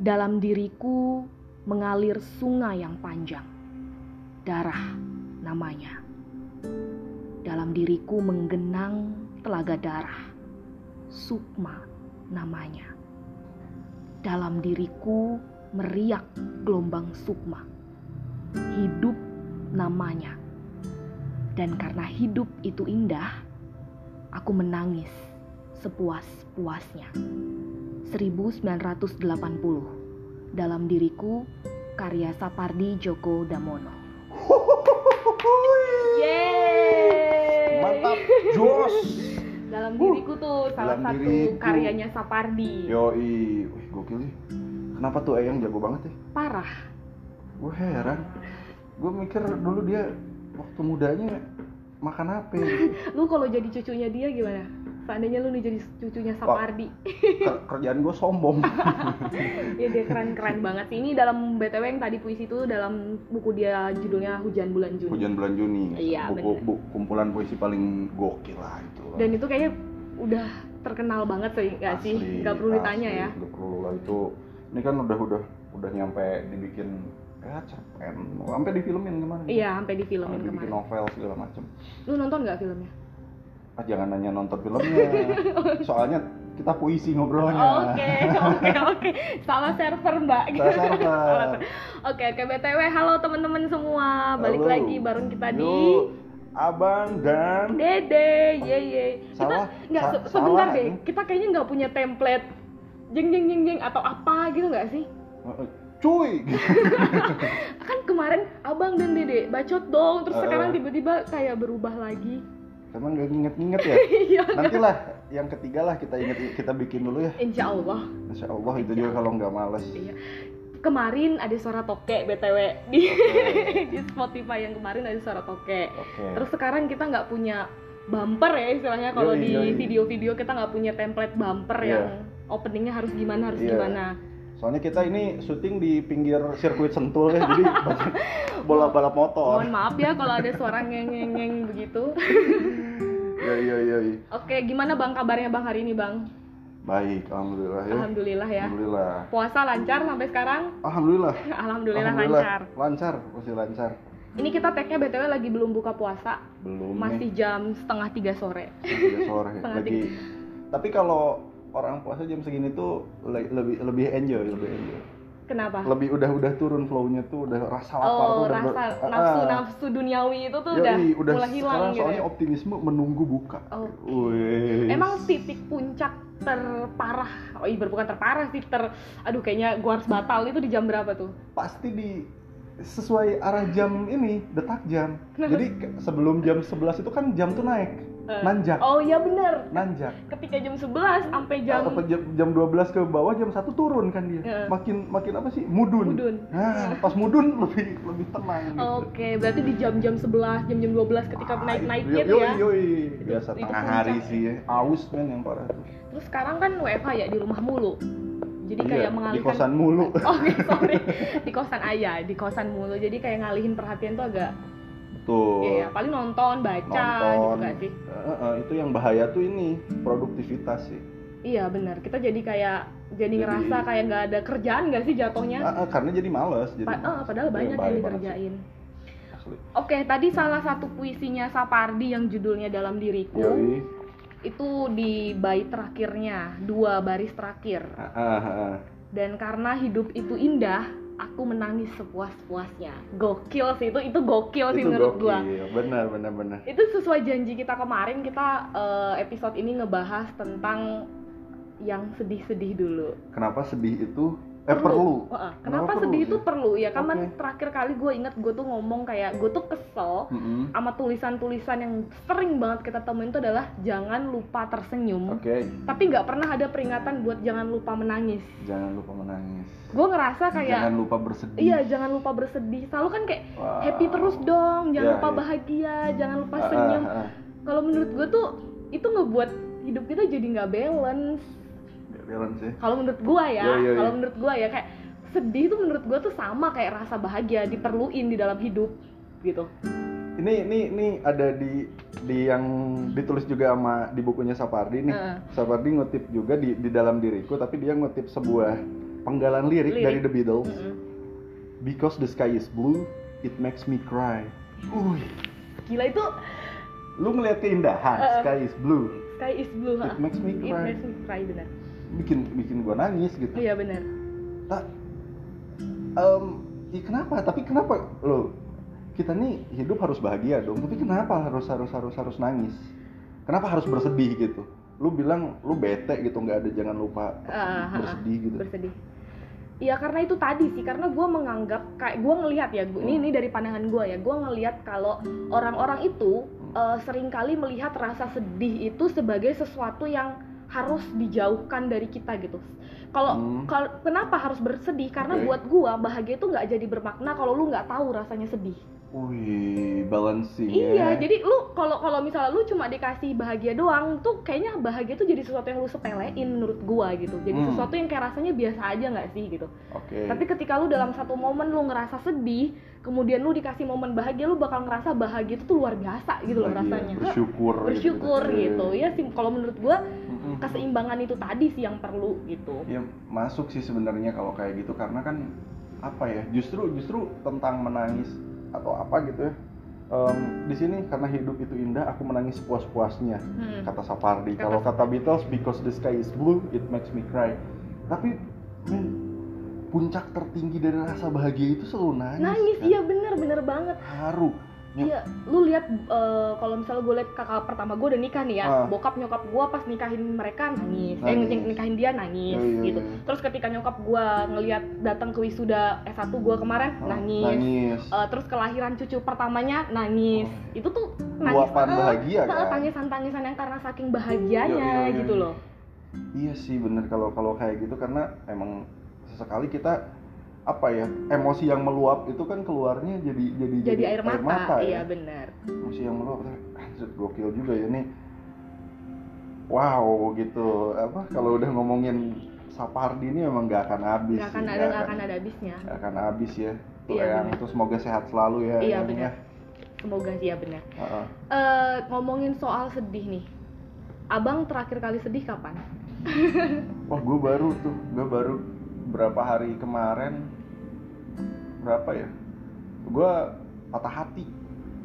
Dalam diriku mengalir sungai yang panjang. Darah namanya. Dalam diriku menggenang telaga darah. Sukma namanya. Dalam diriku meriak gelombang sukma. Hidup namanya. Dan karena hidup itu indah, aku menangis sepuas-puasnya. 1980 dalam diriku karya Sapardi Djoko Damono. Yeay! Mantap, jos. Dalam Uh, diriku tuh salah dalam satu diriku. karyanya Sapardi. Yoi, wih gokil nih. Kenapa tuh Eyang jago banget ya? Parah. Gue heran. Gue mikir dulu dia waktu mudanya makan apa ya? Lu kalau jadi cucunya dia gimana? Seandainya lu nih jadi cucunya Sapardi. Ker- kerjaan gue sombong. ya dia keren-keren banget sih. Ini dalam BTW yang tadi puisi itu dalam buku dia judulnya Hujan Bulan Juni. Hujan bulan Juni. Iya, buku, bener. bu- kumpulan puisi paling gokil lah itu. lah. Dan itu kayaknya udah terkenal banget sih, nggak sih? Nggak perlu ditanya ya. Nggak perlu lah itu. Ini kan udah udah udah nyampe dibikin ya cerpen. Sampai difilmin kemarin. Iya, sampai di Sampai filmin dibikin kemarin. novel segala macem. Lu nonton nggak filmnya? Ah, jangan nanya nonton filmnya. Soalnya kita puisi ngobrolnya. Oke, oke, oke. Salah server, Mbak. Salah server. Oke, oke BTW, halo teman-teman semua. Balik Halo. lagi bareng kita di Yuk, Abang dan Dede, ye ye. Kita Salah, nggak sa- se- sebentar salah deh. Kita kayaknya nggak punya template jeng jeng jeng jeng atau apa gitu nggak sih? cuy. Kan kemarin abang dan dede bacot dong, terus Eh, sekarang tiba-tiba kayak berubah lagi. Emang gak nginget-nginget ya? Iya. Nantilah yang ketiga lah kita inget kita bikin dulu ya. Insya Allah. Insya Allah itu juga kalau nggak males. Iya. Kemarin ada suara toke btw di di Spotify yang kemarin ada suara toke. Oke. Terus sekarang kita nggak punya bumper ya istilahnya kalau di video-video kita nggak punya template bumper Iya. yang openingnya harus gimana harus Iya. gimana. Soalnya kita ini syuting di pinggir sirkuit Sentul ya, jadi banyak bola balap motor. Mohon maaf ya kalau ada suara ngeng-ngeng begitu. Iya iya iya. iya. Oke, gimana bang kabarnya bang hari ini bang? Baik, alhamdulillah ya. Alhamdulillah ya. Alhamdulillah. Puasa lancar sampai sekarang? Alhamdulillah. Alhamdulillah, lancar. Lancar, masih lancar. Ini kita tag-nya btw lagi belum buka puasa, Belum masih nih. jam setengah tiga sore. Tiga sore Setengah lagi. Tapi kalau orang puasa jam segini tuh le- lebih lebih enjoy, lebih enjoy. Kenapa? Lebih udah udah turun flow-nya tuh, udah rasa lapar tuh Oh, udah rasa ber- Ah, nafsu ah. nafsu duniawi itu tuh Yoi, udah, udah mulai hilang sekarang gitu. soalnya ya. optimisme menunggu buka. Wih. Emang titik puncak terparah, oh iya bukan terparah sih, ter, aduh kayaknya gua harus batal itu di jam berapa tuh? pasti di sesuai arah jam ini, detak jam. Jadi sebelum jam 11 itu kan jam tuh naik, Eh, nanjak, Oh iya bener, nanjak. ketika jam 11 sampai jam Apa jam, jam 12 ke bawah jam 1 turun kan dia. Heeh. Makin makin apa sih? Mudun. Mudun. Nah, pas mudun lebih lebih tenang gitu. Oke, berarti di jam-jam 11, jam-jam 12 ketika Ah, naik-naiknya yoi, tuh ya. Yoi, yoi. Biasa itu tengah puncak hari sih ya. Aus men yang parah tuh. Terus sekarang kan WFH ya di rumah mulu. Jadi Iya, kayak di mengalihkan kosan mulu. Oke, sorry. Di kosan ayah, di kosan mulu. Jadi kayak ngalihin perhatian tuh agak Tuh. ya, ya, paling nonton, baca gitu nonton. gak sih? Eh, eh, itu yang bahaya tuh ini produktivitas sih. Iya benar. Kita jadi kayak jadi, Jadi- ngerasa kayak nggak ada kerjaan nggak sih jatuhnya? Ah, ah, karena jadi males. Jadi Pa- males. padahal Itu banyak yang dikerjain. Oke, tadi salah satu puisinya Sapardi yang judulnya Dalam Diriku Yoi. itu di bait terakhirnya, dua baris terakhir. Ah, ah, ah. Dan karena hidup itu indah, aku menangis sepuas-puasnya. Gokil sih itu, itu gokil sih Itu menurut gua. gokil. Benar, benar, benar. Itu sesuai janji kita kemarin, kita eh, episode ini ngebahas tentang yang sedih-sedih dulu. Kenapa sedih itu eh perlu? Wah, Kenapa kenapa, perlu sedih sih? itu perlu ya? Kan Oke. terakhir kali gue inget gue tuh ngomong kayak gue tuh kesel Mm-mm. sama tulisan-tulisan yang sering banget kita temuin itu adalah jangan lupa tersenyum. Oke, Tapi nggak pernah ada peringatan buat jangan lupa menangis. jangan lupa menangis. Gue ngerasa kayak Jangan lupa bersedih. Iya, jangan lupa bersedih. Selalu kan kayak Wow. happy terus dong, jangan Iya, lupa iya. bahagia, jangan lupa Ah, ah, senyum. ah. Kalau menurut gue tuh itu ngebuat hidup kita jadi nggak balance. Balance ya. Kalau menurut gue ya, Iya, iya, kalau menurut gue ya kayak sedih tuh menurut gue tuh sama kayak rasa bahagia diperluin di dalam hidup gitu. Ini ini ini ada di di yang ditulis juga sama di bukunya Sapardi nih. Heeh. Sapardi ngutip juga di di dalam diriku tapi dia ngutip sebuah penggalan lirik, Lirik. dari The Beatles. Mm-mm. Because the sky is blue, it makes me cry. Uy, gila itu lu ngeliat keindahan, Uh-uh. sky is blue, sky is blue it ha. makes me It cry. makes me cry benar Bikin bikin gua nangis gitu. iya benar Tak, em, ya kenapa? Tapi kenapa lo kita nih hidup harus bahagia dong. Tapi kenapa harus harus harus harus nangis? Kenapa harus bersedih gitu? Lu bilang lu bete gitu nggak ada jangan lupa ah. bersedih gitu. bersedih Iya karena itu tadi sih karena gue menganggap kayak gue ngelihat ya gua- ini ini dari pandangan gue ya gue ngelihat kalau orang-orang itu eh, sering kali melihat rasa sedih itu sebagai sesuatu yang harus dijauhkan dari kita gitu kalau Hmm. kenapa harus bersedih karena Oke. buat gue bahagia itu nggak jadi bermakna kalau lu nggak tahu rasanya sedih Wih, balancing iya ya. jadi lu kalau kalau misalnya lu cuma dikasih bahagia doang tuh kayaknya bahagia tuh jadi sesuatu yang lu sepelein menurut gue gitu jadi Hmm. sesuatu yang kayak rasanya biasa aja nggak sih gitu Oke. tapi ketika lu dalam satu momen lu ngerasa sedih, kemudian lu dikasih momen bahagia, lu bakal ngerasa bahagia itu tuh luar biasa gitu loh rasanya. Bersyukur. Bersyukur gitu. Ya sih kalau menurut gua Mm-mm. keseimbangan itu tadi sih yang perlu gitu. Ya masuk sih sebenarnya kalau kayak gitu karena kan apa ya justru justru tentang menangis atau apa gitu ya. Em, di sini karena hidup itu indah aku menangis puas-puasnya Hmm. kata Sapardi. Kata Kalau kata Beatles because the sky is blue it makes me cry. Tapi men, puncak tertinggi dari rasa bahagia itu selalu nangis. Nangis, kan? iya bener bener banget. Haru. Ya, Iya, lu lihat eh, kalau misalnya gue lihat kakak pertama gue udah nikah nih ya, Ah. bokap nyokap gue pas nikahin mereka nangis, eh Nangis. nik- nikahin dia nangis Iya, iya, gitu. iya. Terus ketika nyokap gue ngelihat datang ke wisuda S1 gue kemarin Ah, nangis. Nangis. Eh, terus kelahiran cucu pertamanya nangis Oh. itu tuh Luapan eh, bahagia, eh, kan? tangisan-tangisan yang karena saking bahagianya Iya, iya, iya, gitu loh Iya sih bener kalau kalau kayak gitu karena emang sesekali kita apa ya emosi yang meluap itu kan keluarnya jadi jadi jadi air mata, iya ya. benar. Emosi yang meluap anjir, gokil juga ya nih. Wow gitu. Apa kalau udah ngomongin Sapardi ini emang gak akan habis nggak akan ada nggak akan ada habisnya. nggak akan habis ya. Tuh Iya, yang bener. terus semoga sehat selalu ya iya benar. ya. semoga sih ya benar. Heeh. Eh, ngomongin soal sedih nih. Abang terakhir kali sedih kapan? Wah, gue baru tuh, gue baru berapa hari kemarin, berapa ya? Gue patah hati.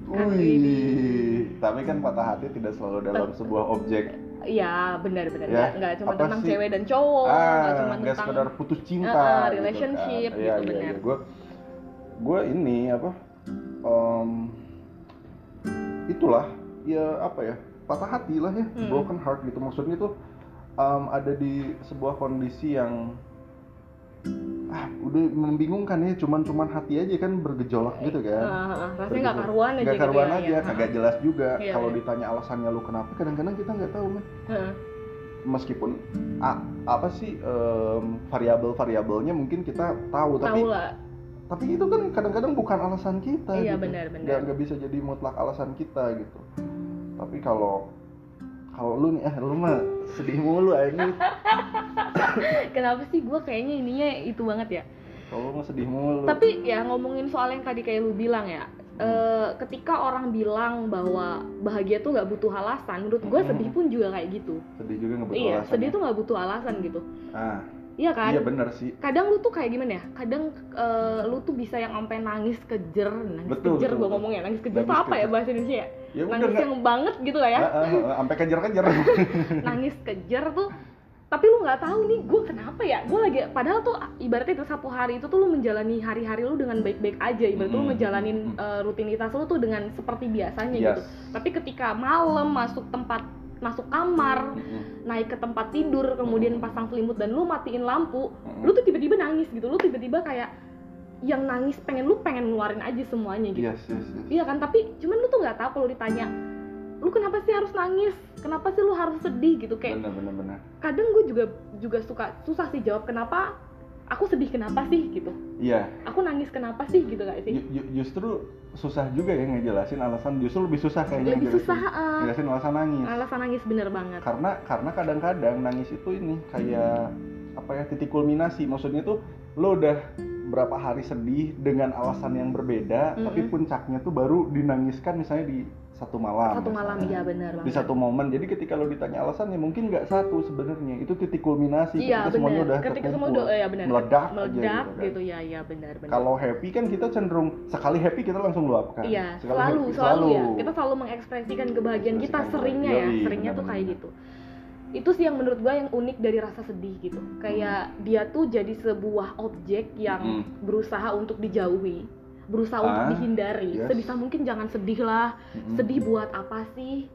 Ah, Wih, tapi kan patah hati tidak selalu dalam sebuah objek. Iya benar-benar Ya, nggak cuma apa tentang sih? cewek dan cowok nggak ah, cuma nggak tentang sekedar putus cinta. Eh, eh, gitu relationship kan. gitu, Iya, bener. iya, iya. Gue, gue ini apa? em, itulah, ya apa ya? Patah hati lah ya, Hmm. broken heart gitu. Maksudnya tuh em, ada di sebuah kondisi yang ah udah membingungkan ya cuman cuman hati aja kan bergejolak gitu kan eh, rasanya nggak karuan aja nggak gitu karuan ya, aja iya. kagak jelas juga Iya, kalau iya. ditanya alasannya lu kenapa kadang-kadang kita nggak tahu Heeh. meskipun a- apa sih em, variabel-variabelnya mungkin kita tahu tapi lah tapi itu kan kadang-kadang bukan alasan kita Iya, gitu. benar, nggak bisa jadi mutlak alasan kita gitu tapi kalau kalau lu nih eh lu mah sedih mulu ini kenapa sih gue kayaknya ininya itu banget ya? Kalau lu mah sedih mulu. Tapi ya ngomongin soal yang tadi kayak lu bilang ya eh, ketika orang bilang bahwa bahagia tuh nggak butuh alasan menurut gue Mm-mm. sedih pun juga kayak gitu. Sedih juga nggak butuh iya alasan sedih ya. tuh nggak butuh alasan gitu. Ah. Iya kan? Iya bener sih. Kadang lu tuh kayak gimana ya? Kadang eh, lu tuh bisa yang sampai nangis kejer nangis Betul, kejer betul, gue betul. ngomongnya nangis kejer Nangis apa ya bahasa Indonesia ya ya udah nangis nggak yang banget gitu lah ya sampai kejar-kejar nangis kejer tuh tapi lu nggak tahu nih gue kenapa ya gue lagi padahal tuh ibaratnya itu satu hari itu tuh lu menjalani hari-hari lu dengan baik-baik aja lu Mm-mm. ngejalanin Mm-mm. eh, rutinitas lu tuh dengan seperti biasanya Yes. gitu tapi ketika malam masuk tempat masuk kamar Mm-mm. naik ke tempat tidur kemudian pasang selimut dan lu matiin lampu Mm-mm. lu tuh tiba-tiba nangis gitu lu tiba-tiba kayak yang nangis pengen lu pengen ngeluarin aja semuanya gitu yes yes yes Iya kan, tapi cuman lu tuh nggak tahu kalau ditanya, lu kenapa sih harus nangis? Kenapa sih lu harus sedih gitu? Kayak bener bener bener kadang gue juga juga suka susah sih jawab kenapa aku sedih kenapa sih gitu. iya Aku nangis kenapa sih gitu gak sih? ju- ju- justru susah juga ya ngejelasin alasan justru lebih susah kayaknya Lebih ngejelasin- susah, ah. ngejelasin alasan nangis Alasan nangis bener banget. karena karena kadang-kadang nangis itu ini kayak apa ya titik kulminasi maksudnya tuh lo udah berapa hari sedih dengan alasan yang berbeda tapi Mm-mm. puncaknya tuh baru dinangiskan misalnya di satu malam satu malam iya benar di satu momen. Jadi ketika lo ditanya alasan ya mungkin nggak satu sebenarnya. Itu titik kulminasi iya ketika semuanya udah ketika semua udah ya benar. Meledak, meledak aja gitu, gitu, kan. ya ya benar benar. Kalau happy kan kita cenderung sekali happy kita langsung luapkan Iya, Sekali selalu, happy, selalu, ya. Kita selalu mengekspresikan kebahagiaan kita seringnya ya, seringnya tuh kayak benar-benar. gitu. Itu sih yang menurut gue yang unik dari rasa sedih gitu. Kayak dia tuh jadi sebuah objek yang Mm. berusaha untuk dijauhi, berusaha Ah, untuk dihindari. yes. Sebisa mungkin jangan sedih lah. Mm-mm. Sedih buat apa sih?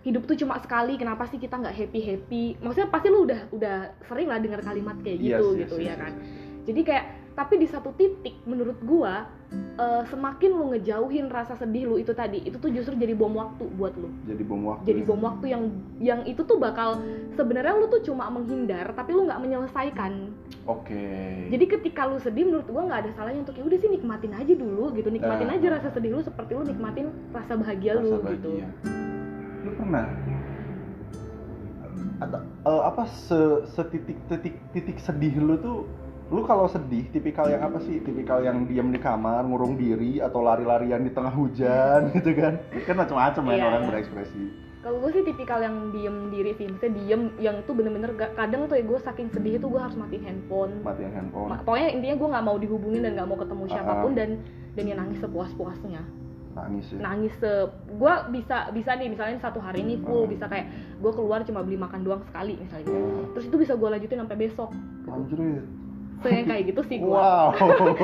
Hidup tuh cuma sekali, kenapa sih kita nggak happy happy? Maksudnya pasti lu udah udah sering lah dengar kalimat kayak gitu yes, gitu yes, ya yes, kan. yes. Jadi kayak tapi di satu titik menurut gua eh, semakin lu ngejauhin rasa sedih lu itu tadi, itu tuh justru jadi bom waktu buat lu. jadi bom waktu Jadi ya. bom waktu yang yang itu tuh bakal sebenarnya lu tuh cuma menghindar tapi lu nggak menyelesaikan. oke Jadi ketika lu sedih menurut gua nggak ada salahnya untuk ya udah sih nikmatin aja dulu gitu. Nikmatin Ah. aja rasa sedih lu seperti lu nikmatin rasa bahagia Rasa lu bahagia. gitu. lu pernah atau eh, apa se setitik titik titik sedih lu tuh lu kalau sedih tipikal yang apa sih tipikal yang diam di kamar ngurung diri atau lari-larian di tengah hujan gitu kan kan macam-macam ya Iya, orang berekspresi Kalau gue sih tipikal yang diem diri sih, maksudnya diem yang tuh bener-bener gak, kadang tuh ya gue saking sedih itu gue harus matiin handphone. matiin handphone Ma- pokoknya intinya gue nggak mau dihubungin dan nggak mau ketemu Ah, siapa pun ah. dan dan ya nangis sepuas-puasnya. nangis ya Nangis se, gue bisa bisa nih misalnya satu hari ini full Ah. bisa kayak gue keluar cuma beli makan doang sekali misalnya. Oh, Terus itu bisa gue lanjutin sampai besok. Gitu. anjrit So yang kayak gitu sih gue. wow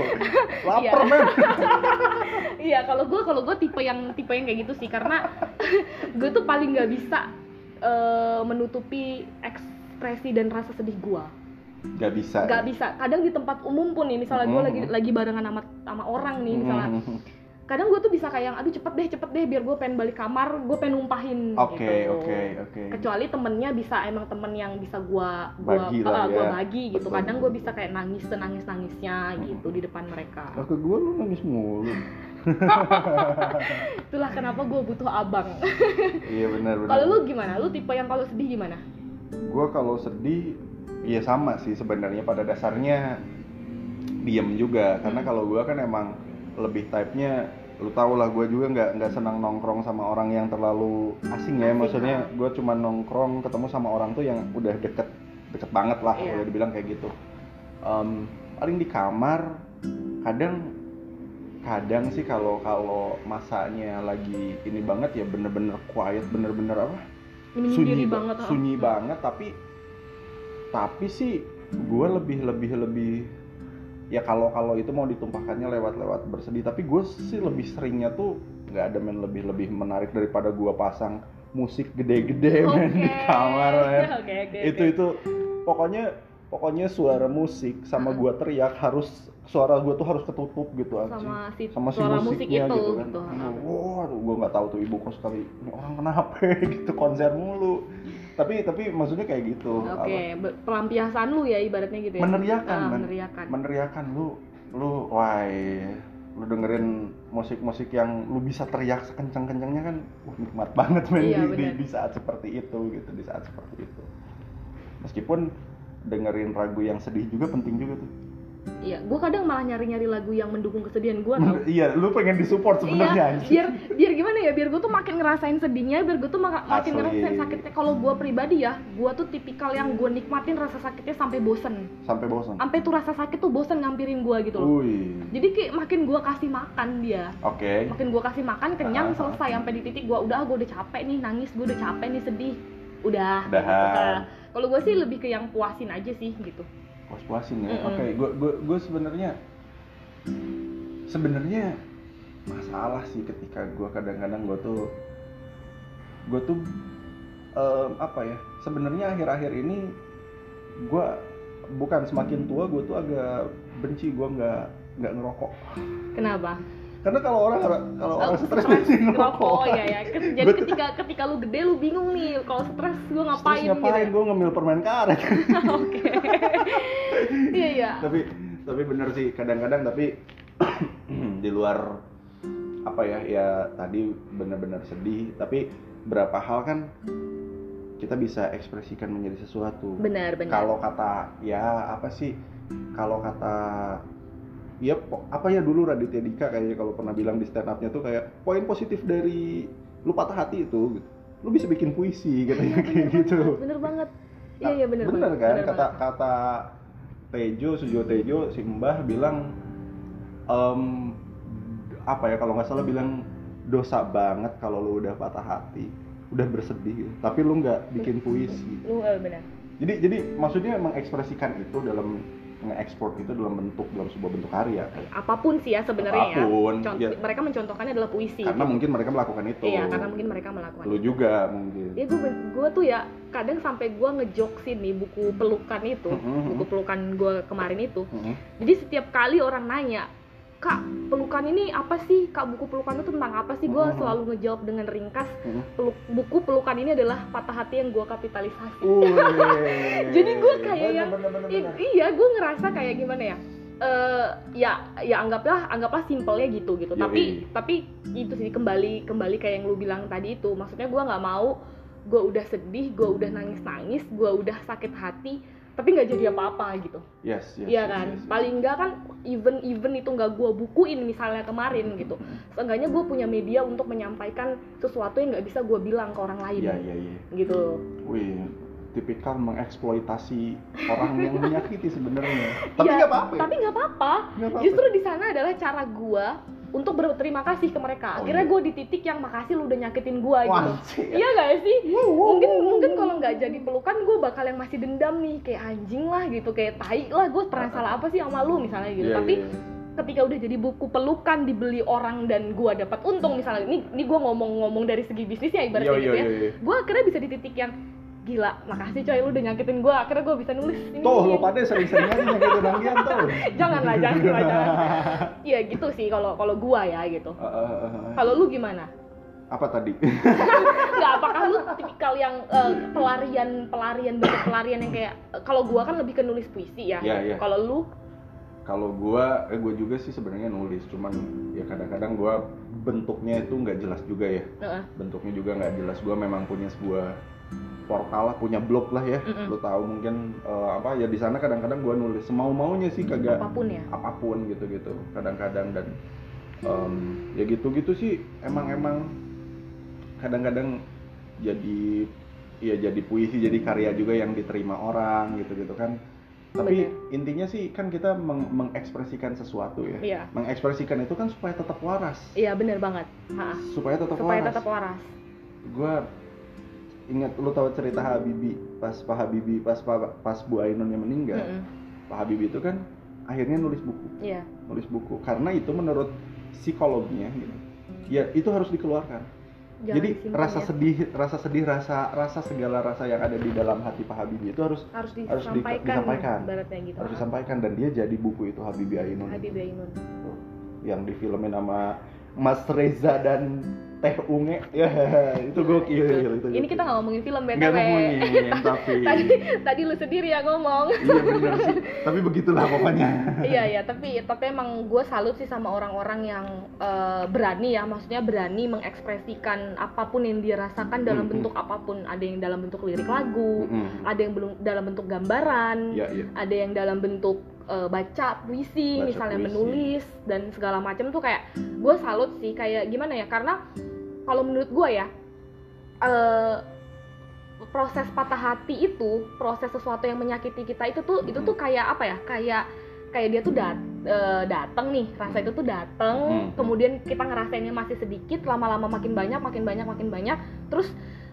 lapar Iya. men Iya kalau gue kalau gue tipe yang tipe yang kayak gitu sih karena gue tuh paling nggak bisa eh, menutupi ekspresi dan rasa sedih gue. nggak bisa Gak bisa. Kadang di tempat umum pun nih, misalnya gue Mhm. lagi lagi barengan sama sama orang nih, misalnya. Mhm. Kadang gue tuh bisa kayak, yang, aduh cepet deh, cepet deh, biar gue pengen balik kamar, gue pengen numpahin. oke gitu. oke oke Kecuali temennya bisa emang temen yang bisa gue gua, Bagi lah gua ya. bagi gitu. Betul, Kadang gue bisa kayak nangis senangis nangisnya gitu di depan mereka. Lah ke gue lu nangis mulu Itulah kenapa gue butuh abang. iya benar benar kalau lu gimana? Lu tipe yang kalau sedih gimana? gue kalau sedih ya sama sih sebenarnya pada dasarnya diem juga karena Hmm. kalau gue kan emang lebih type-nya lu tau lah gue juga nggak nggak senang nongkrong sama orang yang terlalu asing ya maksudnya ah. gue cuma nongkrong ketemu sama orang tuh yang udah deket deket banget lah Iya. boleh dibilang kayak gitu Em, paling di kamar kadang kadang sih kalau kalau masanya lagi ini banget ya bener-bener quiet bener-bener apa Menyendiri ba- banget. ah. sunyi banget tapi tapi sih gue lebih lebih lebih ya kalau kalau itu mau ditumpahkannya lewat-lewat bersedih. Tapi gue sih lebih seringnya tuh nggak ada main lebih lebih menarik daripada gue pasang musik gede-gede main di Oke. kamar men. Oke, oke, itu itu. Pokoknya pokoknya suara musik sama gue teriak harus suara gue tuh harus ketutup gitu sama si, sama si suara musik musiknya itu gitu kan. Gitu. wah gue nggak tahu tuh ibu kos kali ini orang kenapa gitu konser mulu. Tapi tapi maksudnya kayak gitu. Oke, apa, be- pelampiasan lu ya ibaratnya gitu ya. meneriakan Ah, men. meneriakan. meneriakan. Lu lu wah lu dengerin musik-musik yang lu bisa teriak sekencang-kencangnya kan wah, nikmat banget men Iya, di, di, saat seperti itu gitu di saat seperti itu. Meskipun dengerin lagu yang sedih juga penting juga tuh Iya, gua kadang malah nyari-nyari lagu yang mendukung kesedihan gua tau. iya lu pengen disupport sebenarnya Iya, biar biar gimana ya? Biar gue tuh makin ngerasain sedihnya, biar gue tuh mak- makin Asli. ngerasain sakitnya. Kalau gue pribadi ya, gue tuh tipikal yang gue nikmatin rasa sakitnya sampai bosen. sampai bosan Sampai tuh rasa sakit tuh bosen ngampirin gue gitu loh. Wih, Jadi kayak makin gue kasih makan dia, oke. makin gue kasih makan kenyang Ah. selesai sampai di titik gue udah gue udah capek nih nangis, gue udah capek nih sedih, udah. Gitu. Nah, Kalau gue sih lebih ke yang puasin aja sih gitu. Puas-puasin ya. Mm-mm. Oke, gue gue gue sebenarnya sebenarnya masalah sih ketika gue kadang-kadang gue tuh gue tuh em, apa ya? Sebenarnya akhir-akhir ini gue bukan semakin tua gue tuh agak benci gue nggak nggak ngerokok. Kenapa? Karena kalau orang kalau orang Oh, stres stres, dia ngerokok ngerokok. ya ya. Jadi ketika ketika lu gede lu bingung nih kalau stres gue ngapain, ngapain gitu. gue ngemil permen karet Oke. Iya iya. tapi tapi bener sih kadang-kadang tapi di luar apa ya ya tadi bener-bener sedih tapi berapa hal kan kita bisa ekspresikan menjadi sesuatu Benar benar. kalau kata ya apa sih kalau kata ya apa ya dulu Raditya Dika kayaknya kalau pernah bilang di stand upnya tuh kayak poin positif dari lu patah hati itu gitu. lu bisa bikin puisi katanya kayak gitu bener banget iya iya bener bener banget, kan bener kata banget. kata Tejo Sujo Tejo si Mbah bilang em, apa ya kalau nggak salah bilang dosa banget kalau lu udah patah hati udah bersedih gitu. tapi lu nggak bikin puisi lu eh, bener jadi jadi maksudnya mengekspresikan itu dalam nge-export itu dalam bentuk dalam sebuah bentuk karya apa pun sih ya sebenarnya ya. Apa pun, Cont- ya. mereka mencontohkan adalah puisi karena mungkin mereka melakukan itu iya karena mungkin mereka melakukan lu juga mungkin ya gue gue tuh ya kadang sampai gue ngejoksin nih buku pelukan itu Mhm. buku pelukan gue kemarin itu Mhm. jadi setiap kali orang nanya kak pelukan ini apa sih? Kak buku pelukan itu tentang apa sih? Gue Mhm. selalu ngejawab dengan ringkas. Mhm. peluk, buku pelukan ini adalah patah hati yang gue kapitalisasi. Jadi gua kayak yang- iya gue ngerasa kayak gimana ya? Eh ya ya anggaplah anggaplah simpelnya gitu gitu. Yoi. tapi tapi itu sih kembali kembali kayak yang lu bilang tadi itu. Maksudnya gue nggak mau gue udah sedih gue udah nangis nangis gue udah sakit hati tapi nggak jadi apa-apa gitu. Yes yes Iya kan? yes, yes. paling enggak kan even even itu nggak gue bukuin misalnya kemarin gitu. Seenggaknya gue punya media untuk menyampaikan sesuatu yang nggak bisa gue bilang ke orang lain iya iya iya. gitu. Wih tipikal mengeksploitasi orang yang menyakiti sebenarnya. Tapi Iya, nggak apa-apa ya? tapi nggak apa-apa. Nggak apa-apa. justru di sana adalah cara gua untuk berterima kasih ke mereka. Oh, akhirnya iya. gue di titik yang makasih lu udah nyakitin Wah, gitu iya gak sih? Mungkin mungkin kalau nggak jadi pelukan gue bakal yang masih dendam nih. Kayak anjing lah gitu. Kayak tai lah gue pernah salah apa sih sama lu misalnya gitu. Iya, tapi iya. ketika udah jadi buku pelukan dibeli orang dan gua dapat untung misalnya. Ini ini gue ngomong-ngomong dari segi bisnis ya ibaratnya Iya, gitu ya. gue akhirnya bisa di titik yang gila makasih coy lu udah nyakitin gua akhirnya gue bisa nulis ini Tuh, lo pada sering-sering aja nyakitin Anggian tuh. jangan lah jangan lah jangan Iya gitu sih kalau kalau gua ya gitu Eh, eh, eh, eh. kalau lu gimana Apa tadi? nggak apakah lu tipikal yang eh, pelarian pelarian bentuk pelarian yang kayak kalau gua kan lebih ke nulis puisi ya Iya, iya. kalau lu Kalau gua, eh gua juga sih sebenarnya nulis, cuman ya kadang-kadang gua bentuknya itu nggak jelas juga ya. Heeh. Bentuknya juga nggak jelas. Gua memang punya sebuah portal lah, punya blog lah ya. Mm-mm. Lo tahu mungkin eh, apa ya di sana kadang-kadang gua nulis semau maunya sih kagak apa pun ya. apa pun gitu-gitu kadang-kadang dan em, ya gitu-gitu sih emang-emang kadang-kadang jadi ya jadi puisi jadi karya juga yang diterima orang gitu-gitu kan. Tapi intinya sih kan kita meng- mengekspresikan sesuatu ya. Iya. mengekspresikan itu kan supaya tetap waras. Iya bener banget. Ha, supaya tetap supaya waras. tetap waras. Gue ingat lu tahu cerita Habibi? Pas Pak Habibi pas pas, pas Bu Ainun yang meninggal Mm-mm. Pak Habibie itu kan akhirnya nulis buku. Iya. Nulis buku. Karena itu menurut psikologinya gitu. Ya itu harus dikeluarkan. Jangan jadi rasa ya. sedih rasa sedih rasa rasa segala rasa yang ada di dalam hati Pak Habibie itu harus harus harus di- disampaikan, disampaikan. gitu. Harus disampaikan dan dia jadi buku itu Habibie Ainun. Habib Ainun. Tuh, yang difilmin sama Mas Reza dan Teh Unge ya itu gokil itu ini gokil. kita nggak ngomongin film nggak btw ngomongin tapi tadi tadi lu sendiri yang ngomong iya bener sih tapi begitulah pokoknya iya iya tapi tapi emang gue salut sih sama orang-orang yang eh, berani ya maksudnya berani mengekspresikan apa pun yang dia rasakan dalam Mm-mm. bentuk apa pun ada yang dalam bentuk lirik lagu Mm-mm. ada yang belum dalam bentuk gambaran Iya, iya. ada yang dalam bentuk eh, baca puisi Baca misalnya puisi. menulis dan segala macam tuh kayak gue salut sih kayak gimana ya karena kalau menurut gue ya eh, proses patah hati itu proses sesuatu yang menyakiti kita itu tuh itu tuh kayak apa ya kayak kayak dia tuh dat eh, datang nih rasa itu tuh datang Hmm. kemudian kita ngerasainnya masih sedikit lama-lama makin banyak makin banyak makin banyak terus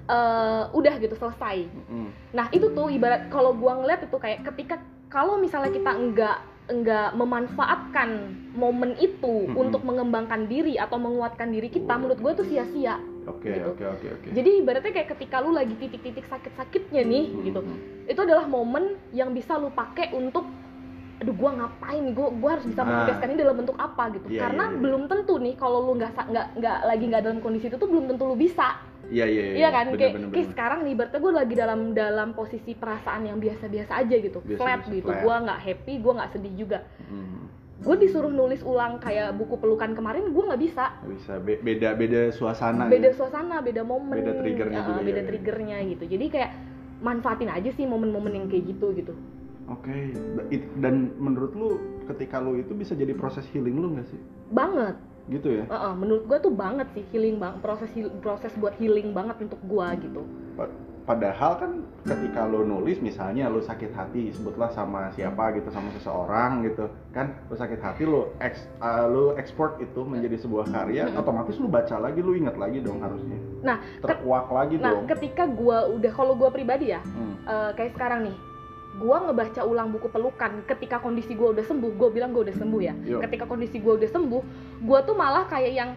eh, udah gitu selesai Mm-mm. Nah itu tuh ibarat kalau gua ngeliat itu kayak ketika kalau misalnya kita enggak enggak memanfaatkan momen itu Mm-mm. untuk mengembangkan diri atau menguatkan diri kita, menurut gue tuh sia-sia. Oke Gitu. oke oke oke. Jadi ibaratnya kayak ketika lu lagi titik-titik sakit-sakitnya nih Hmm. gitu, itu adalah momen yang bisa lu pakai untuk aduh gua ngapain gua gua harus bisa Ah. menuliskan ini dalam bentuk apa gitu Iya, karena iya, iya. belum tentu nih kalau lu nggak nggak nggak lagi nggak dalam kondisi itu tuh belum tentu lu bisa Iya iya Iya kan, bener, kayak, bener, kayak bener. sekarang nih, berarti gue lagi dalam dalam posisi perasaan yang biasa-biasa aja gitu, Biasa-biasa, flat gitu. flat. Gue nggak happy, gue nggak sedih juga. Hmm, Gue disuruh nulis ulang kayak buku pelukan kemarin, gue nggak bisa. bisa Be- beda beda suasana. Beda ya. suasana, beda momen, Beda triggernya ya, juga, beda iya, iya. triggernya gitu. Jadi kayak manfaatin aja sih momen-momen yang kayak gitu gitu. Oke. It- Dan menurut lu ketika lu itu bisa jadi proses healing lu nggak sih? Banget, gitu ya? Heeh, menurut gue tuh banget sih healing bang proses proses buat healing banget untuk gue gitu. Pa- padahal kan ketika lo nulis misalnya lo sakit hati sebutlah sama siapa gitu sama seseorang gitu kan lo sakit hati lo eks, uh, lo ekspor itu menjadi sebuah karya otomatis lo baca lagi lo ingat lagi dong harusnya. Nah, terkuak lagi nah dong. ketika gue udah kalau gue pribadi ya Hmm. eh, kayak sekarang nih gue ngebaca ulang buku pelukan ketika kondisi gue udah sembuh gue bilang gue udah sembuh ya Yo. ketika kondisi gue udah sembuh gue tuh malah kayak yang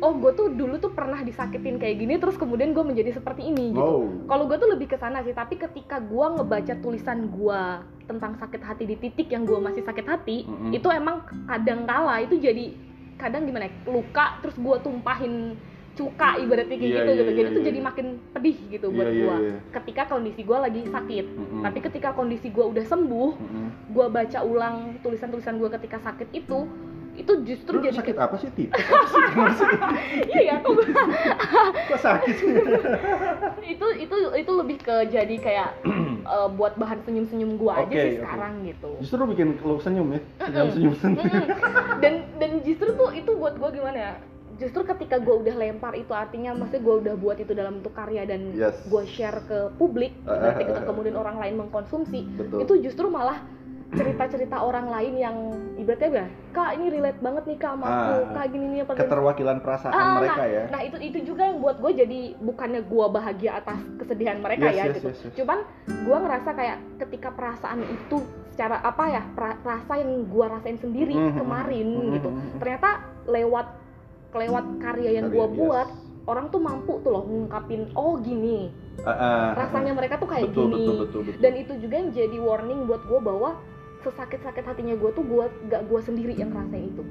oh gue tuh dulu tuh pernah disakitin kayak gini terus kemudian gue menjadi seperti ini gitu Oh. kalau gue tuh lebih ke sana sih tapi ketika gue ngebaca tulisan gue tentang sakit hati di titik yang gue masih sakit hati Mm-mm. itu emang kadang kala itu jadi kadang gimana ya luka terus gue tumpahin cuka ibaratnya kayak Iya, gitu iya, gitu. Jadi iya, tuh iya. jadi makin pedih gitu Iya, buat iya, gue iya. ketika kondisi gue lagi sakit. Mm-mm. tapi ketika kondisi gue udah sembuh Mm-mm. gue baca ulang tulisan-tulisan gue ketika sakit itu itu justru Lu jadi sakit apa sih tipes iya ya kok kok sakit? Sih itu itu itu lebih ke jadi kayak eh, buat bahan senyum-senyum gue aja Oke, sih sekarang gitu. Justru bikin lu senyum ya? Senyum senyum Mm-mm. dan dan justru tuh itu buat gue gimana ya justru ketika gue udah lempar itu artinya maksudnya gue udah buat itu dalam bentuk karya dan Yes. gue share ke publik Ah, berarti ah, ketika ah. kemudian orang lain mengkonsumsi betul itu justru malah cerita-cerita orang lain yang ibaratnya apa ya, kak ini relate banget nih kak sama aku Ah, kak gini nih apa gini." keterwakilan perasaan Ah, mereka nah, ya nah itu itu juga yang buat gue jadi bukannya gue bahagia atas kesedihan mereka Yes, ya yes, gitu yes, yes. cuman gue ngerasa kayak ketika perasaan itu secara apa ya pra- rasa yang gue rasain sendiri Mhm. kemarin Mhm. gitu ternyata lewat lewat karya yang gue buat yes. orang tuh mampu tuh loh ngungkapin oh gini. Ah, ah, rasanya mereka tuh kayak betul, gini. betul betul betul. Dan itu juga yang jadi warning buat gue bahwa sesakit-sakit hatinya gue tuh gue gak gue sendiri yang ngerasain itu.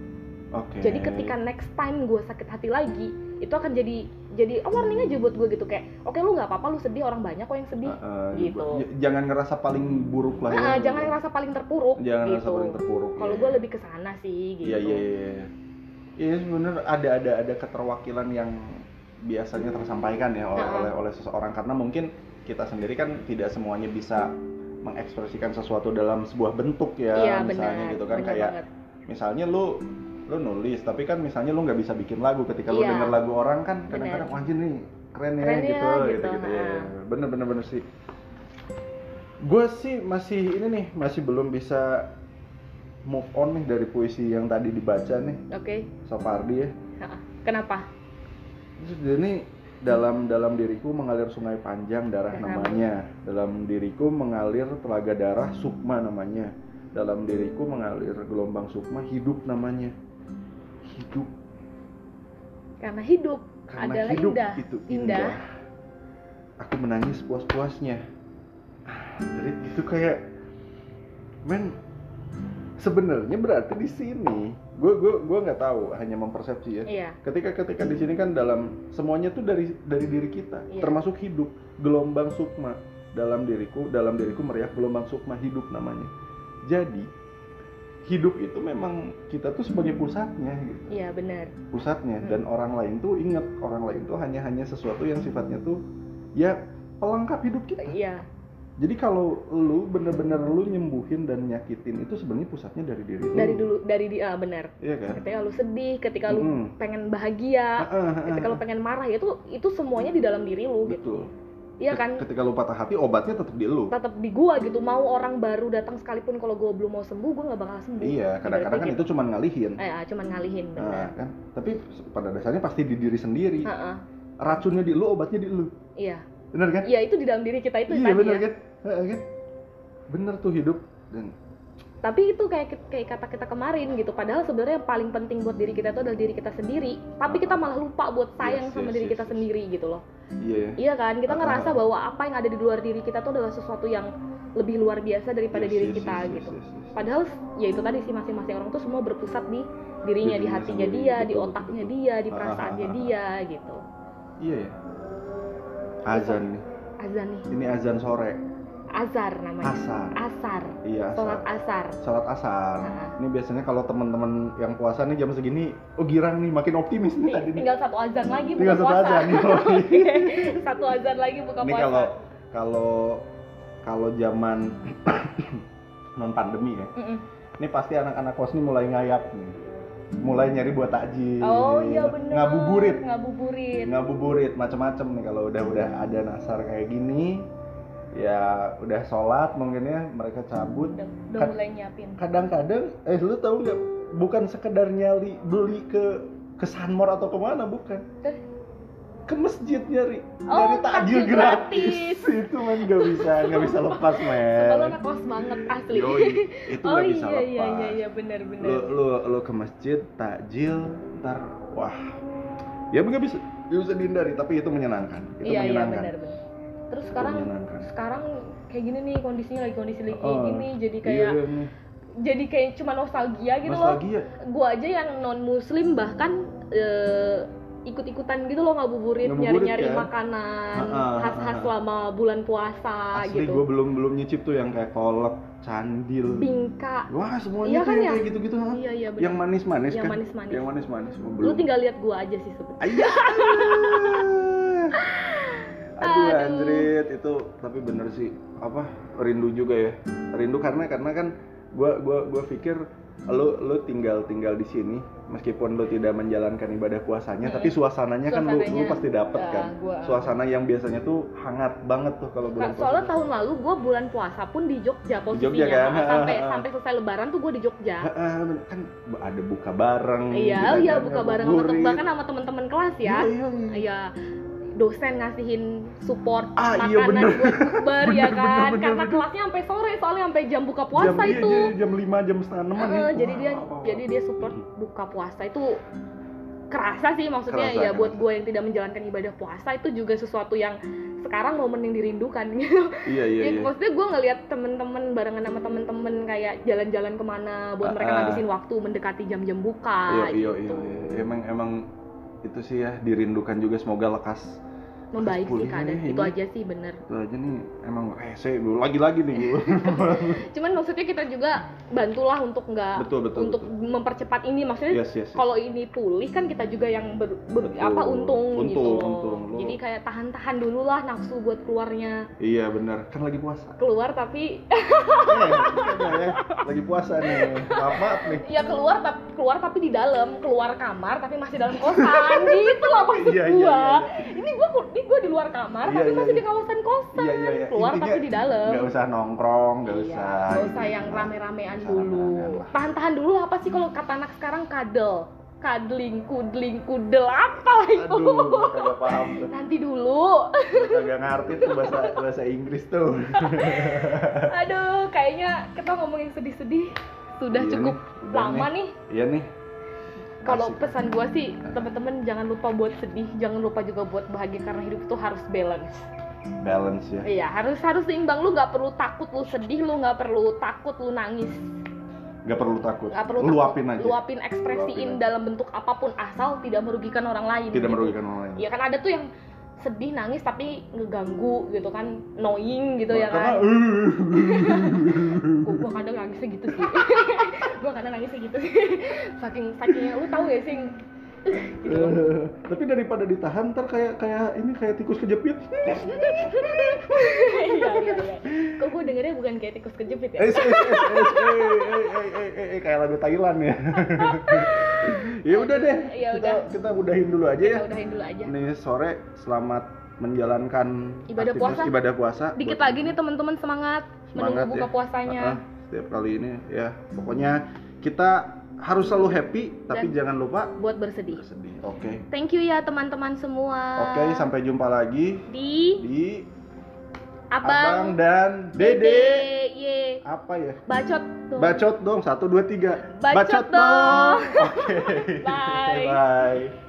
Oke. Jadi ketika next time gue sakit hati lagi itu akan jadi jadi oh, warning aja buat gue gitu. Kayak oke lu nggak apa-apa lu sedih orang banyak kok yang sedih. Ah, ah, gitu. j- jangan ngerasa paling buruk lah ya. Nah, jangan ngerasa paling terpuruk jangan gitu. ngerasa paling terpuruk kalau ya. gue lebih ke sana sih gitu. Iya iya iya. Iya bener. Ada ada ada keterwakilan yang biasanya tersampaikan ya oleh oleh oleh seseorang. Karena mungkin kita sendiri kan tidak semuanya bisa mengekspresikan sesuatu dalam sebuah bentuk ya iya misalnya benar. gitu kan. Kayak banget. misalnya lu lu nulis tapi kan misalnya lu nggak bisa bikin lagu. Ketika lu Iya. denger lagu orang kan Bener. kadang-kadang wah anjir nih keren ya Keren ya, gitu gitu. gitu, gitu, ya. bener bener bener sih. Gue sih masih ini nih masih belum bisa move on nih dari puisi yang tadi dibaca nih. Oke. Sopardi ya. Kenapa? Ini dalam dalam diriku mengalir sungai panjang darah Darah. namanya. Dalam diriku mengalir telaga darah sukma namanya. Dalam diriku mengalir gelombang sukma hidup namanya. Hidup. Karena hidup karena adalah hidup indah. itu indah. indah. aku menangis puas-puasnya. Jadi itu kayak men sebenarnya berarti di sini gue gue gue nggak tahu hanya mempersepsi ya. Iya. Ketika ketika di sini kan dalam semuanya tuh dari dari diri kita. Iya. termasuk hidup. Gelombang sukma. Dalam diriku dalam diriku meriah gelombang sukma hidup namanya. Jadi hidup itu memang kita tuh sebagai pusatnya gitu. Iya benar. Pusatnya. Hmm. dan orang lain tuh ingat. Orang lain tuh hanya hanya sesuatu yang sifatnya tuh ya pelengkap hidup kita. Iya jadi kalau lu bener-bener lu nyembuhin dan nyakitin itu sebenarnya pusatnya dari diri lu. Dari dulu dari dia ah, benar iya kan? Ketika lu sedih ketika lu Mm-mm. pengen bahagia Ah, ah, ah, ketika lu pengen marah ya itu itu semuanya di dalam diri lu gitu. Betul. Iya Ket- kan? ketika lu patah hati obatnya tetap di lu. Tetap di gua gitu. Mau orang baru datang sekalipun kalau gua belum mau sembuh gua nggak bakal sembuh. Iya kadang-kadang kan Ibaratnya itu gitu. cuma ngalihin. Eh, cuman ngalihin nah, benar kan? Tapi pada dasarnya pasti di diri sendiri. Heeh, racunnya di lu obatnya di lu. Iya. Bener kan? Iya itu di dalam diri kita itu iya bener ya. kan Heeh, kan? Bener tuh hidup dan tapi itu kayak kayak kata kita kemarin gitu padahal sebenarnya yang paling penting buat diri kita itu adalah diri kita sendiri. Tapi kita malah lupa buat sayang Yes, sama yes, diri yes, kita yes. sendiri gitu loh. Iya. Iya kan? Kita Ah, ngerasa ah, ah. bahwa apa yang ada di luar diri kita tuh adalah sesuatu yang lebih luar biasa daripada Yes, diri yes, kita yes, yes, gitu. yes, yes. padahal ya itu tadi sih masing-masing orang tuh semua berpusat di dirinya Di di dirinya hatinya sendiri, dia di betul, otaknya betul. dia di perasaannya ah, ah. dia gitu. Iya ya. Azan nih. Azan nih. Ini azan sore azar namanya. Asar asar iya sholat asar asar sholat asar Ah. ini biasanya kalau teman-teman yang puasa nih jam segini oh girang nih makin optimis nih Ting- tadi nih. tinggal satu azan lagi buka Tinggal satu puasa. azan, yoi. satu azan lagi buka ini puasa. kalau kalau kalau zaman non pandemi ya. Mm-mm. ini pasti anak-anak kos ini mulai ngayap nih. Mulai nyari buat takjil. Oh iya bener. Ngabuburit. Ngabuburit. Ngabuburit macam-macam nih kalau udah udah ada nasar kayak gini ya udah sholat mungkin ya mereka cabut. Udah, udah Kad- mulai nyiapin. kadang-kadang eh lu tahu nggak bukan sekedar nyali beli ke ke Sunmore atau ke mana bukan. Ke masjid nyari Oh, nyari takjil gratis. gratis. itu man nggak bisa nggak bisa lepas kalau men anak kos banget asli. Yoi, itu oh nggak bisa iya lepas. iya iya iya benar benar lu lu lu ke masjid takjil ntar wah. Ya nggak bisa bisa dihindari tapi itu menyenangkan itu iya iya menyenangkan. benar benar terus sekarang sekarang kayak gini nih kondisinya lagi kondisi lagi kayak Oh, gini jadi iya, kayak iya, nih. jadi kayak cuma nostalgia gitu loh gua aja yang non muslim bahkan eh, ikut-ikutan gitu loh ngabuburit nyari-nyari kan? makanan Ha, ha, khas-khas ha, ha. selama bulan puasa asli gitu gue belum belum nyicip tuh yang kayak kolak candil bingka wah semuanya Iya kan ya? kayak gitu-gitu ha? iya iya bener. yang manis-manis Yang kan manis-manis. yang manis-manis lu tinggal lihat gua aja sih sebenarnya Iya. Aduh, Aduh. anjrit itu tapi bener sih. Apa? Rindu juga ya. Rindu karena karena kan gua gua gua pikir lu lu tinggal tinggal di sini meskipun lu tidak menjalankan ibadah puasanya Mm-mm. tapi suasananya, kan lu lu Suasananya, pasti dapat ya, kan. gua- suasana yang biasanya tuh hangat banget tuh kalau bulan soalnya puasa. tahun lalu gue bulan puasa pun di Jogja posisinya. Jogja kan? sampai Ha, ha, ha. sampai selesai lebaran tuh gue di Jogja. Kan ada buka bareng iya iya kan, buka bareng sama bahkan sama teman-teman kelas ya. Iya, iya, iya. Iya dosen ngasihin support Ah, iya, makanan bener. buat bukber ya kan bener, bener, karena bener. kelasnya sampai sore soalnya sampai jam buka puasa jam, iya, itu jadi jam 5 jam setengah enam Heeh, jadi dia jadi dia support buka puasa itu kerasa sih maksudnya Kerasa, ya buat kerasa. gue yang tidak menjalankan ibadah puasa itu juga sesuatu yang sekarang momen yang dirindukan gitu iya iya ya, iya maksudnya gue ngeliat temen-temen barengan sama temen-temen kayak jalan-jalan ke mana buat mereka Ah, ah. ngabisin waktu mendekati jam-jam buka iya iya gitu. iya iya. emang emang itu sih ya dirindukan juga semoga lekas membaik sih keadaan. itu aja sih bener. Itu aja nih emang rese gue lagi-lagi nih. Gue cuman maksudnya kita juga bantulah untuk nggak Betul, betul, untuk betul. mempercepat ini. Maksudnya yes yes, yes. kalau ini pulih kan kita juga yang ber, ber- Betul. apa untung, gitu. Untung, loh. untung. Lo- jadi kayak tahan-tahan dulu lah nafsu buat keluarnya. Iya benar kan lagi puasa. Keluar tapi eh, ya. Lagi puasa nih. Maaf nih. Ya keluar tapi keluar tapi di dalam. Keluar kamar tapi masih dalam kosan. Gitu loh maksud Iya, iya, gua. iya, ini gua ini gua di luar kamar Iya, tapi iya, masih iya. di kawasan kosan. Iya iya iya. Keluar Intinya, tapi di dalam. nggak usah nongkrong nggak Iya, usah nggak usah yang rame-ramean dulu. lah. tahan-tahan dulu apa sih kalau kata anak sekarang? Kadel kadling kudling kudel apa itu aduh gue kagak paham tuh. Nanti dulu. Kagak ngerti tuh bahasa bahasa Inggris tuh. Aduh kayaknya kita ngomongin sedih-sedih. Sudah Iya cukup nih, lama nih. Iya nih kalau pesan gua sih teman-teman jangan lupa buat sedih jangan lupa juga buat bahagia karena hidup itu harus balance. Balance ya. Iya harus harus seimbang. Lu nggak perlu takut lu sedih lu nggak perlu takut lu nangis. Nggak perlu takut. Nggak perlu luapin takut. aja. Luapin ekspresiin Luapin aja. dalam bentuk apa pun asal tidak merugikan orang lain tidak gitu. merugikan orang lain. Iya kan ada tuh yang sedih nangis tapi ngeganggu gitu kan. Annoying gitu ya karena kan. Gua kadang nangisnya gitu sih gue kadang nangis gitu. Saking sakingnya lu tahu ya sing gitu. tapi daripada ditahan ntar kayak kayak ini kayak tikus kejepit. Iya, iya, iya. Kok gue dengernya bukan kayak tikus kejepit ya? Eh eh eh eh, eh, eh, eh kayak lagu Thailand ya. Ya udah deh ya kita kita udahin dulu aja ya. udahin dulu aja. Nih sore selamat menjalankan ibadah puasa. ibadah puasa. Dikit lagi nih teman-teman semangat, menunggu buka ya. puasanya setiap kali ini ya. Pokoknya kita harus selalu happy tapi Dan- jangan lupa buat bersedih. bersedih oke. Thank you ya teman-teman semua. Oke sampai jumpa lagi di di abang, abang dan dede. Ye. Apa ya? Bacot dong. bacot dong satu dua tiga. Bacot dong. oke. Bye. bye